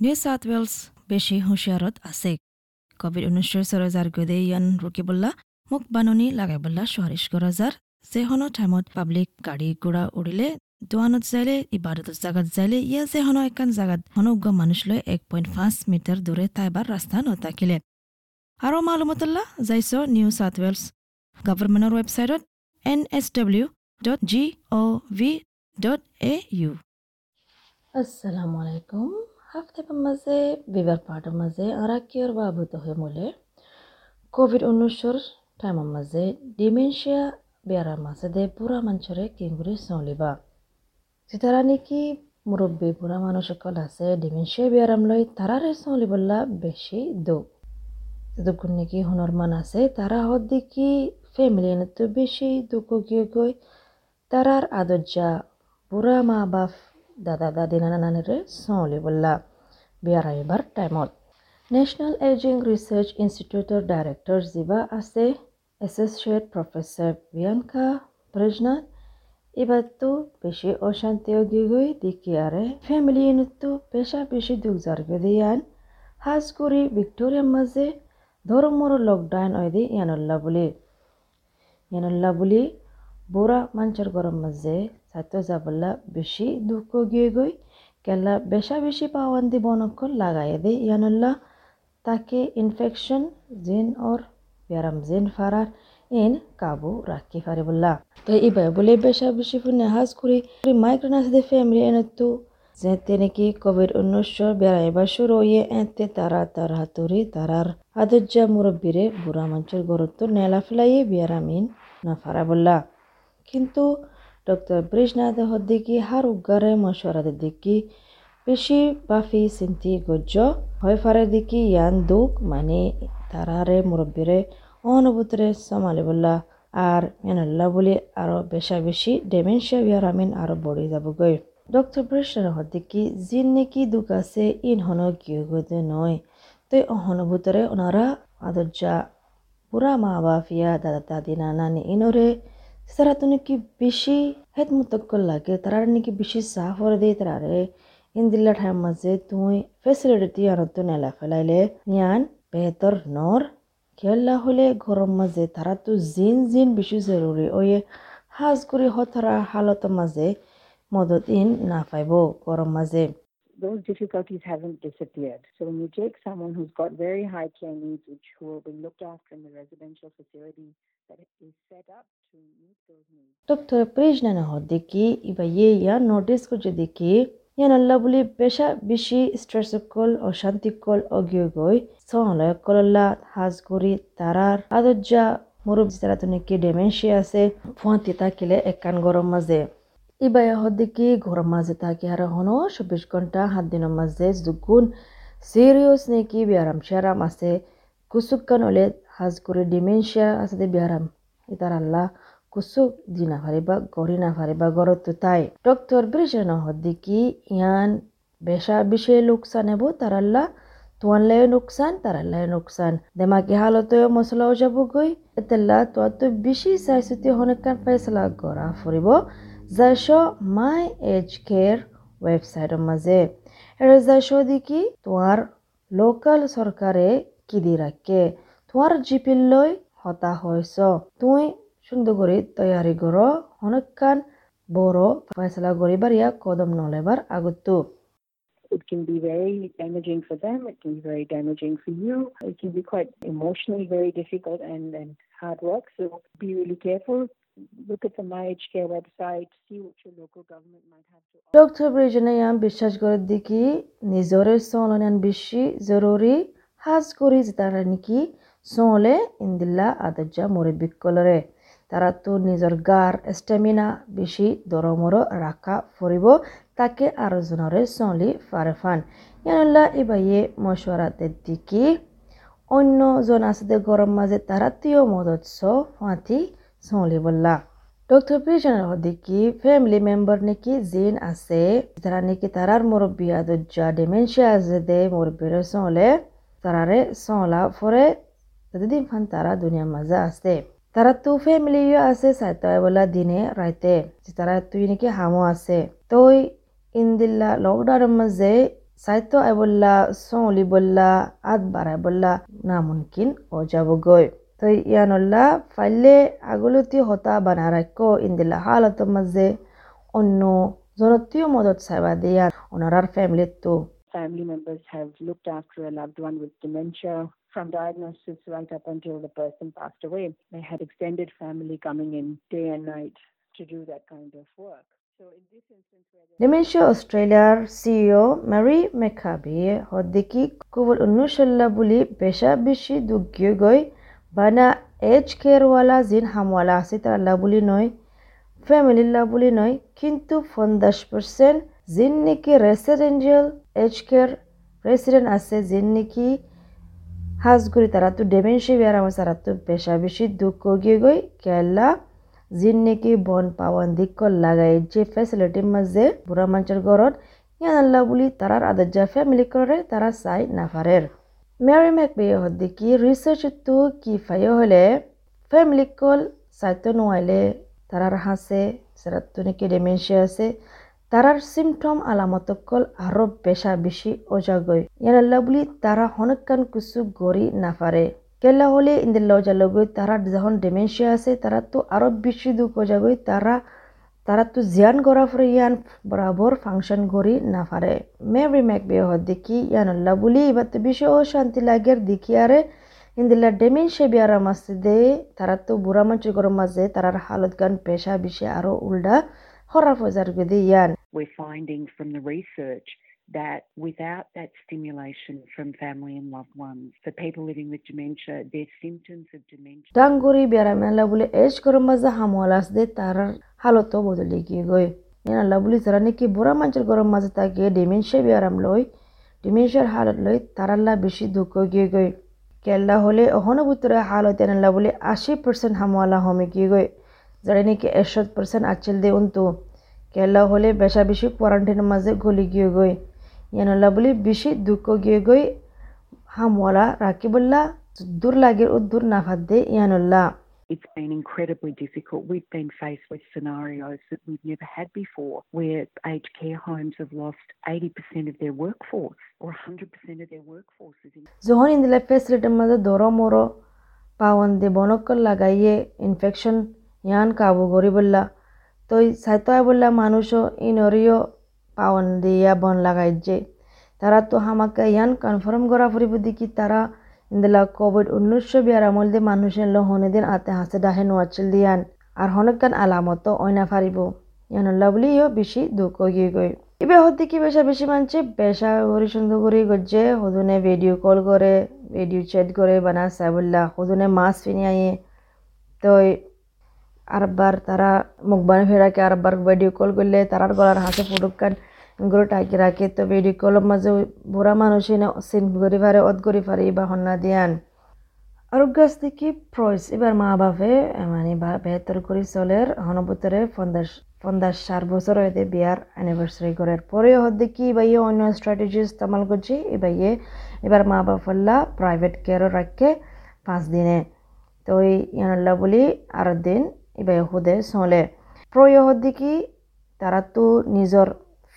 New south Wales বেছি হুঁচিয়াৰত আছে। Covid ঊনৈছৰ চৰজাৰ গদে ইয়ান ৰুকিবল্লা মোক বাননি লাগাইবল্লা চুৱাৰিছ গৰজাৰ যেহনো টাইমত পাব্লিক গাড়ী ঘোঁৰা উৰিলে, দোৱানত যাইলে, ইবাদত জাগাত যাইলে, ইয়া যেহনো একান জাগাত হনুগ্য মানুষ লৈ এক পইণ্ট পাঁচ মিটাৰ দূৰে তাইবাৰ ৰাস্তা নতাকিলে আৰু মালুমতল্লা যাইছ নিউ চাউথ ৱেলছ গভৰ্ণমেণ্টৰ ৱেবছাইটত N S W dot G O' V dot A U আসসালামু আলাইকুম আৰাকিয়ৰ বাবুত হৈ মোলে কোভিড ঊনৈছৰ টাইমৰ মাজে ডিমেনচিয়া বেয়াৰাৰ মাজে বুঢ়া মানুহৰে কেংগুৰি চলিবা যেতাৰা নেকি মুৰব্বী বুঢ়া মানুহসকল আছে ডিমেনচিয়া বেয়াৰাম লৈ তাৰাৰে চলিবলা বেছি দুখ যতক্ষণ নেকি মান আছে তারা হত দেখি ফ্যামিলি তো বেশি দুঃখ গিয়ে গই তারার আদর্জা বুড়া মা বাপ দাদা দাদি নানা নানিরে সলি বললা, বিয়ার আইবার টাইমত ন্যাশনাল এজিং রিসার্চ ইনস্টিটিউটৰ ডাইৰেক্টৰ যিবা আছে এছ'চিয়েট প্ৰফেচাৰ বিয়ানকা ব্ৰজনাথ এবারতো বেশি অশান্তি গিয়ে দেখি ফ্যামিলি ইউনিটতো পেশা বেশি দুঃখ জারগে দিয়ান হাজ করি ভিক্টোরিয়ার মাঝে ধর্মর লকডাউন দি ইয়ানল্লা বুলি। ইয়ানল্লা বুলি বুঢ়া মানুষের গরম মাঝে ছাত্র যাবল্লা বেশি দুঃখ গিয়ে গই কেলা বেশা বেশি পাওয়ান্দি বনকল লাগাই দে ইয়ানল্লা তাকে ইনফেকশন জিন ওর ব্যারাম জিন ফারার ইন কাবু রাখি ফারে বললা তো ইবাই বলে বেশা বেশি ফুনে হাজ করি মাইক্রোনাস দে ফ্যামিলি এনেতো যে তেনেকি কোভিড ঊনৈছৰ বেড়াইবা শুরু হয়ে এতে তারা তার হাতুরি তারার আদর্জা মুরব্বীরে বুড়া মানুষের গরত্ব নেলা ফেলাইয়ে বিয়ারামিন না ফারা বললা কিন্তু ডক্টর ব্রিজনাথ হদ্দিকি হার উগারে মশওয়ারাদের দিকি বেশি বাফি চিন্তি গজ্য হয় ফারে দিকি ইয়ান দুঃখ মানে তারারে মুরব্বীরে অনুভূতরে সমালি বললা আর মেনাল্লা বলি আরও বেশা বেশি ডেমেনশিয়া বিয়ারামিন আরও বড়ি যাবগৈ ডক্টর ব্রেশার হদ্দিকি জিন নেকি দুঃখ আছে ইন হন গতে নয় তই অহনুভূতরে ওনারা আদর্জা পুরা মা বাফিয়া দাদা দাদি নানি ইনরে তো নাকি মুতক্কল লাগে তারা নাকি সাফ করে দিয়ে মাঝে তুই ফেসিলিটি আনত নেলা ফেলাইলে। নিয়ান বেহতর নর খেলা হলে গরম মাঝে তারা তো জিন জিন জরুরি ওয়ে হাজ করে হতারা হালতের মাঝে মদত ইন না পাইব গরম মাঝে those difficulties haven't disappeared. So when you take someone who's got very high care needs, which will be looked after in the residential facility that is set up to meet those needs. Doctor প্রিজনানা হদ্দিকি ইবা ইয়ে ইয়া notice করছে দেখি ইয়ান আল্লাহ বলি পেশা বেশি stress কল অশান্তি কল অগিয়ে গই সহলয় কল্লা হাজ করি তারার আদর্জা মুরব্বী তারা তুমি কি ডেমেনশিয়া আছে ফুয়াতি তাকিলে একান গরম মাঝে ইবায়া হদ্দিকি ঘর মাঝে থাকি আর হনো। চব্বিশ ঘণ্টা সাত দিনের মাঝে দুগুণ সিরিয়াস নেকি বিয়ারাম শেয়ারাম আছে কুসুকান হলে হাজ করে ডিমেনশিয়া আছে দে বিয়ারাম ইতার আল্লাহ কুসুক দি না পারিবা গড়ি না পারিবা গড়ত তাই। ডক্টর ব্রিজেন হদ্দিকি ইয়ান বেশা বিষয়ে লোকসান হব তার আল্লাহ লাই নোকসান তার লাই নোকসান দেমাকি হালতে মশলাও যাব গই এতেলা তো তো বেশি চাইছুতি হনেকান ফেসলা গড়া ফুরিব যাইছ মাই এজ কেয়ার ৱেবছাইটৰ মাজে আৰু যাইছ দেখি তোমাৰ লোকেল চৰকাৰে কি দি ৰাখে তোমাৰ জিপিল লৈ হতা হৈছ তুই সুন্দর করে তৈয়ারি কর অনেকখান বড় ফয়সলা করিবার ইয়া কদম নলেবার আগতো It can be very damaging for them. It can be very damaging for you. It can be quite emotionally very difficult and, and hard work. So be really careful. Look at the MyHCare website, see what your local government might have to offer. নিজরে চলনান বেশি জরুরি হাজ করি তারা নাকি চলে ইন্দিল্লা আদর্জা মুরব্বিক কলরে তারা তো নিজৰ গাৰ ষ্টেমিনা বেছি দৰমৰ ৰাখা ফুৰিব তাকে আৰু জনৰে চলি ফাৰে ফান ইয়ানল্লা ইবাইয়ে মশৱাৰাতে দিকি অন্যজন আছে গৰম মাজে তারাতিও মদত চ ফাঁতি চলি বললা ডক্টর প্রিজনের হদিকি ফ্যামিলি মেম্বার নাকি জিন আছে যারা নাকি তারার মুরব্বী আদুজ্জা ডিমেনশিয়া আছে দে মুরব্বীর চলে তারারে চলা ফরে দিন ফান তারা দুনিয়ার মাঝে আছে তারা তো ফ্যামিলিও আছে সাইতায় বলা দিনে রাইতে তারা তুই নাকি হামো আছে তই ইন্দিল্লা লকডাউনের মাঝে সাইতো আই বললা সৌলি বললা আদ বাড়াই বললা না মুমকিন ও যাব গই তো ইয়ানল্লা ফাইলে আগলতি হতা বানা রাখো ইন্দিলা হালত মাঝে অন্য জনপ্রিয় মদত চাইবা দিয়া ওনারার ফ্যামিলির তো Family members have looked after a loved one with dementia from diagnosis right up until the person passed away. They had extended family coming in day and night to do that kind of work. So in this instance where there Dementia অস্ট্রেলিয়ার CEO Mary মেকাবি হদ্দিকি কুবুল উন্নুশল্লা বানা age কেয়ারওয়ালা, জিন হামওয়ালা আছে, তারা বুলি নয় ফ্যামিলিল্লা বুলি নয়, কিন্তু পঞ্চাশ পার্সেন্ট জিন নাকি রেসিডেন্সিয়াল এজ কেয়ার রেসিডেন্ট আছে, জিন নাকি হাজগুড়ি তারা তো ডেমেন্সি বেয়ারাম তারা তো বেশা বেশি, দুঃখ গিয়ে গই, কেলা জিন নাকি বন পাওয়ান দিক লাগাই, যে ফেসিলিটির মাঝে বুড়া মানুষের ঘরত, ইয়ান আল্লাহ বুলি তারার আদার যা ফ্যামিলি করে, তারা চাই নাফারের তো কি ফাইও হলে ফ্যামিলি কল চাইতো নোয়াইলে তারার হাসে সেরাতো নাকি ডেমেন্সিয়া আছে তারার সিমটম আলামতকল আরও বেশা বেশি অজাগই ইয়ানাল্লা বুলি তারা হনকান কুসু গড়ি নাফারে কেলা হলে ইন্দিল্লা অজালগই তারা যখন ডেমেন্সিয়া আছে তারা তো আরও বেশি দুঃখ অজাগই তারা তারা তো জিয়ান গড়া ফরে ইয়ান বরাবর ফাংশন গড়ি নাফারে মেরি ম্যাকবে দেখি ইয়ানাল্লা বুলি এবার তো বেশি অশান্তি লাগের দেখি আরে ইন্দিল্লা ডেমেন্সিয়া বিয়ারা মাসে দে তারা তো বুড়া মানুষের গরম মাঝে তারার হালত গান পেশা বেশি আরও উল্টা হরাফ হজার গদি ইয়ান we're finding from the research that without that stimulation from family and loved ones, for people living with dementia, their symptoms of dementia. ডাঙ্গুরি বেড়ামেলা বলে এজ করে মাঝে হামওয়ালাস দে হালত বদলে গিয়ে গই আল্লাহ বলি যারা নাকি বুড়া মানুষের গরম মাঝে তাকে ডিমেনশিয়া বিয়ারাম লই ডিমেনশিয়ার হালত লই তারাল্লা বেশি দুঃখ গিয়ে গই কেল্লা হলে অহন ভিতরে হালত আল্লাহ বলে আশি পার্সেন্ট হামওয়ালা হমে গিয়ে গই যারা নাকি একশো পার্সেন্ট আচল দে উন্তু কেল্লা হলে বেশা বেশি কোয়ারেন্টাইনের মাঝে গলি গিয়ে গই ইয়ানুল্লাহ বলি বেশি দুঃখ গিয়ে গই হামওয়ালা রাকিবুল্লাহ দূর লাগে ও দূর না ফাদ দে ইয়ানুল্লাহ It's been incredibly difficult. We've been faced with scenarios that we've never had before, where aged care homes have lost 80% of their workforce or 100% of their workforce. Is in- ফেসিলিটির মাঝে দর মরো পাওয়ান দে বনকল লাগাইয়ে ইনফেকশন ইয়ান কাবু করি বললা তো সাইতো বললা মানুষও ইনরিও পাওয়ান দিয়া বন লাগাই যে তারা তো হামাকে ইয়ান কনফার্ম করা ফুরিব দেখি তারা ইন্দিলা কোভিড উনিশশো বিয়ার আমল দিয়ে মানুষের লো হনে দিন আতে হাসে ডাহে নোয়াচিল দিয়ান। আর হনকান আলামত অইনা ফারিব। ইয়ানুল্লাহ বলিও বেশি দুঃখ গিয়ে গই ইবে হতে কি বেশা বেশি মানছে? বেশা সুন্দর করে গজ্জে, হদুনে ভিডিও কল করে, ভিডিও চ্যাট করে, বানা সাইবুল্লাহ, হদুনে মাছ ফিনি আইয়ে তো আরবার তারা মুখবান ফেরাকে আরবার ভিডিও কল করলে তারার গলার হাতে ফুটুকান গরু টাকি রাখে তো ভিডিও কলের মাঝে বুড়া মানুষ সিন করি পারে অদ করি পারে বা হন্না দিয়ান। আর গাছ দেখি প্রয়স এবার মা বাপে মানে বেহতর করে চলের হনবতরে পঞ্চাশ পঞ্চাশ ষাট বছর হয়েছে বিয়ার অ্যানিভার্সারি করার পরে হদ দেখি এবার অন্য স্ট্র্যাটেজি ইস্তেমাল করছি এবার এবার মা বাপল্লা প্রাইভেট কেয়ারও রাখে পাঁচ দিনে। তো ওই ইয়ানুল্লাহ বলি আর দিন এবার হুদে চলে। প্রয় হদ দেখি তারা তো নিজর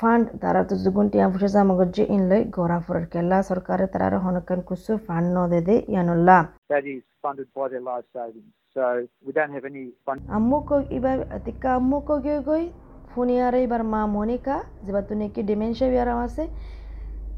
ফান্ড তারা তো যুগুন টিয়া ফুসে যে ইনলই গড়া ফুরার কেলা সরকারে তারা হনকান কুসু ফান্ড ন দে দে ইয়ানুল্লাহ that is funded by their life savings. So we don't have any fund. আম্মু কো এবার টিকা আম্মু কো গিয়ে গই ফুনিয়ারে এবার মা মনিকা যেবার তুমি কি ডিমেনশিয়া বিয়ারাম আছে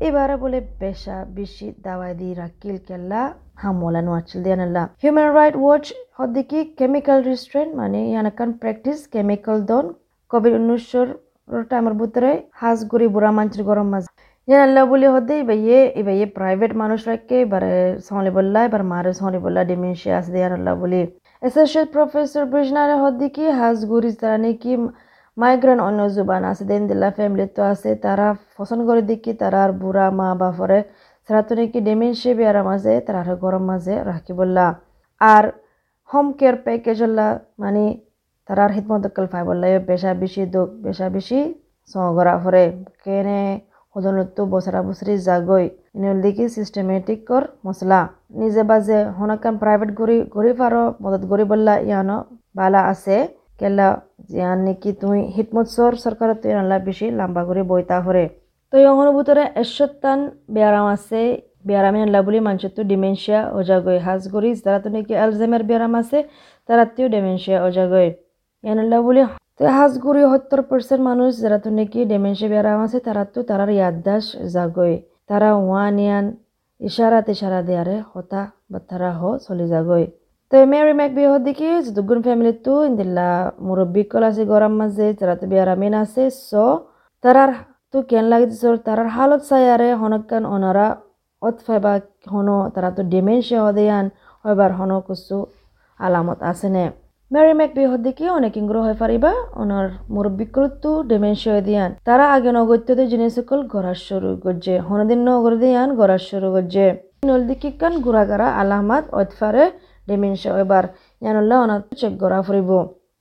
এবারে বলে বেশা বেশি দাওয়াই দি রাকিল কেল্লা হামলা নোয়াচিল দিয়ানাল্লা হিউম্যান রাইট ওয়াচ হদ্দিকি কেমিক্যাল রিস্ট্রেন্ট মানে ইয়ানাকান প্র্যাকটিস কেমিক্যাল দন কোভিড উনিশশোর টাইমের ভিতরে হাজ গুড়ি বুড়া মাঞ্চির গরম মাছ। ইয়ানাল্লা বলি হদে ইবাইয়ে ইবাইয়ে প্রাইভেট মানুষ রাখকে এবারে সহলি বললা, এবার মারে সহলি বললা ডিমেনশিয়া আছে দিয়ানাল্লা বলি। অ্যাসোসিয়েট প্রফেসর ব্রিজনারে হদ্দিকি হাজ গুড়ি তারা নাকি মাইগ্রেন অন্য জুবান আছে, দেন দিল্লা ফ্যামিলি তো আছে, তারা পছন্দ করে দেখি, তারা আর বুড়া মা বাপরে, তারা তো নাকি ডেমেন্সিয়া বিয়ার মাঝে তারা গরম মাঝে রাখি বললা। আর হোম কেয়ার প্যাকেজ হল্লা মানে তারা আর হিতমত কল ফাই বললা বেশা বেশি দুঃখ, বেশা বেশি সগরা ফরে কেনে সদনতো বছরা বছরি জাগই ইনল দেখি সিস্টেমেটিক কর মশলা নিজে বাজে হনকান প্রাইভেট গড়ি গড়ি ফারো মদত গড়ি বললা ইয়ানো বালা আছে। কেলা জিয়ান নাকি তুই হিটমত সর সরকার তুই নালা বেশি লম্বা করে বইতা ফরে তো ইয়ঙৰ ভিতৰে এশতান ব্যায়াম আছে ব্যায়ামে নালা বুলি মানুষতো ডিমেনশিয়া অজাগৈ। হাজগৰি যারা তো নাকি অ্যালজাইমার ব্যায়াম আছে তারাতেও ডিমেনশিয়া অজাগৈ। এনেলা বুলি তো সাজগুৰি সত্তৰ পাৰ্চেণ্ট মানুহ যাৰাতো নেকি ডেমেঞ্চিয়া বেৰাম আছে তাৰাতো তাৰাৰ ইয়াদাস যাগৈ। তাৰা ওৱান ইয়ান ইচাৰা তিচাৰা দিয়াৰে হতা বাথাৰা হ চলি যাগৈ। তো এমেৰি মেক বিহ দেখি দুগুণ ফেমিলিটো দিল্লা মুৰব্বী আছে গৰম মাজে তাৰাতো বিয়াৰামিন আছে চ' তাৰাৰ তো কেন লাগি দিছোঁ তাৰাৰ হালত চাই আৰে হনকান অনাৰা অত ফেবা শুনো তাৰাতো ডেমেঞ্চিয়া হদে আন এবাৰ শুনো কৈছোঁ আলামত আছেনে ম্যারি ম্যাকবিহদ্দিকে অনেক ইংগ্রহ হয়ে ফারিবা ওনার মুরব্বিকৃত্ব ডেমেনশিয়া দিয়ান। তারা আগে নগত্যদের জিনিস সকল গড়ার শুরু করছে। হনদিন নগর দিয়ান গড়ার শুরু করছে। নলদিকে নলদিকিকান গুড়াগারা আলহামাদ অতফারে ডেমেনশিয়া এবার ইয়ানুল্লাহ ওনার চেক গড়া ফুরিব।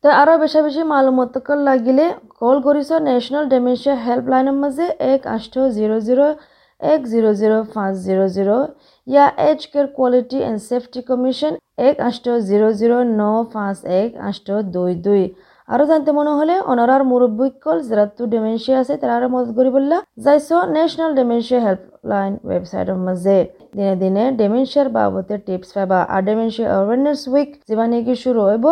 তো আরও বেশা বেশি মালুমতকল লাগিলে কল করিস ন্যাশনাল ডেমেনশিয়া হেল্পলাইনের মাঝে এক আষ্ট জিরো জিরো এক জিরো জিরো পাঁচ zero zero yeah age care quality and safety commission এক আষ্ট জিরো জিরো ন পাঁচ এক আষ্ট দুই দুই। আৰু জানতে মনে হ'লে অনৰাৰ যারা তো ডেমেনশিয়া আছে তাৰাৰে মদত করি বললা। যাইছ নেশ্যনেল ডেমেনশিয়া হেল্পলাইন ৱেবছাইটৰ মাজে দিনে দিনে ডেমেনশিয়ার বাবদে টিপছ পাবা। আর ডেমেনশিয়া অ্যাওয়ারনেস উইক যিমান শুরু শুৰু হ'ব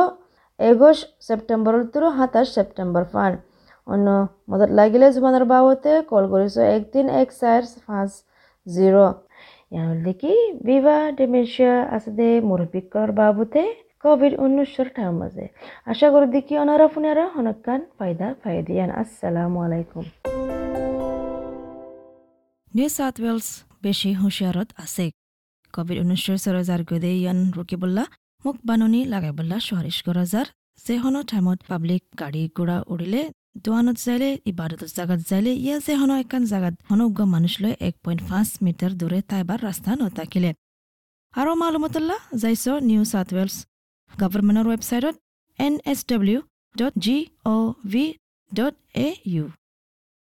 সেপ্টেম্বর ছেপ্টেম্বৰৰ সাতাইছ ছেপ্টেম্বৰ ফান্ড অন্য মদত লাগিলে জুমানেৰ বাবতে কল কৰিছো এক তিন এক চাৰ পাঁচ জিৰ' ইয়াৰ দেখি বিবাহ ডেমেনশিয়া আছে দে মুরব্বীকর বাবতে কোভিড উনিশশোর টাইম মাঝে আশা করি দেখি ওনারা ফুনারা হনকান ফায়দা ফায়দিয়ান আসসালামু আলাইকুম নিউ সাউথ ৱেলছ বেছি হুঁচিয়াৰত আছে কভিড ঊনৈছৰ চৰজাৰ গদে ইয়ান ৰুকিবল্লা মোক বাননি লাগাইবল্লা চুৱাৰিছ গৰজাৰ যেহনৰ টাইমত পাব্লিক গাড়ী ঘোঁৰা উৰিলে দোৱানত যাইলে ইবাদতৰ জাগাত যাইলে যে যেহনো একান জাগাত। অনগ্ৰ মানুহ লৈ এক পইণ্ট পাঁচ মিটাৰ দূৰে তাইবাৰ ৰাস্তা নথাকিলে। আৰু মালুমতল্লা যাইছ নিউ চাউথ ৱেলছ গভৰ্ণমেণ্টৰ ৱেবছাইটত N S W dot G O' V dot A U.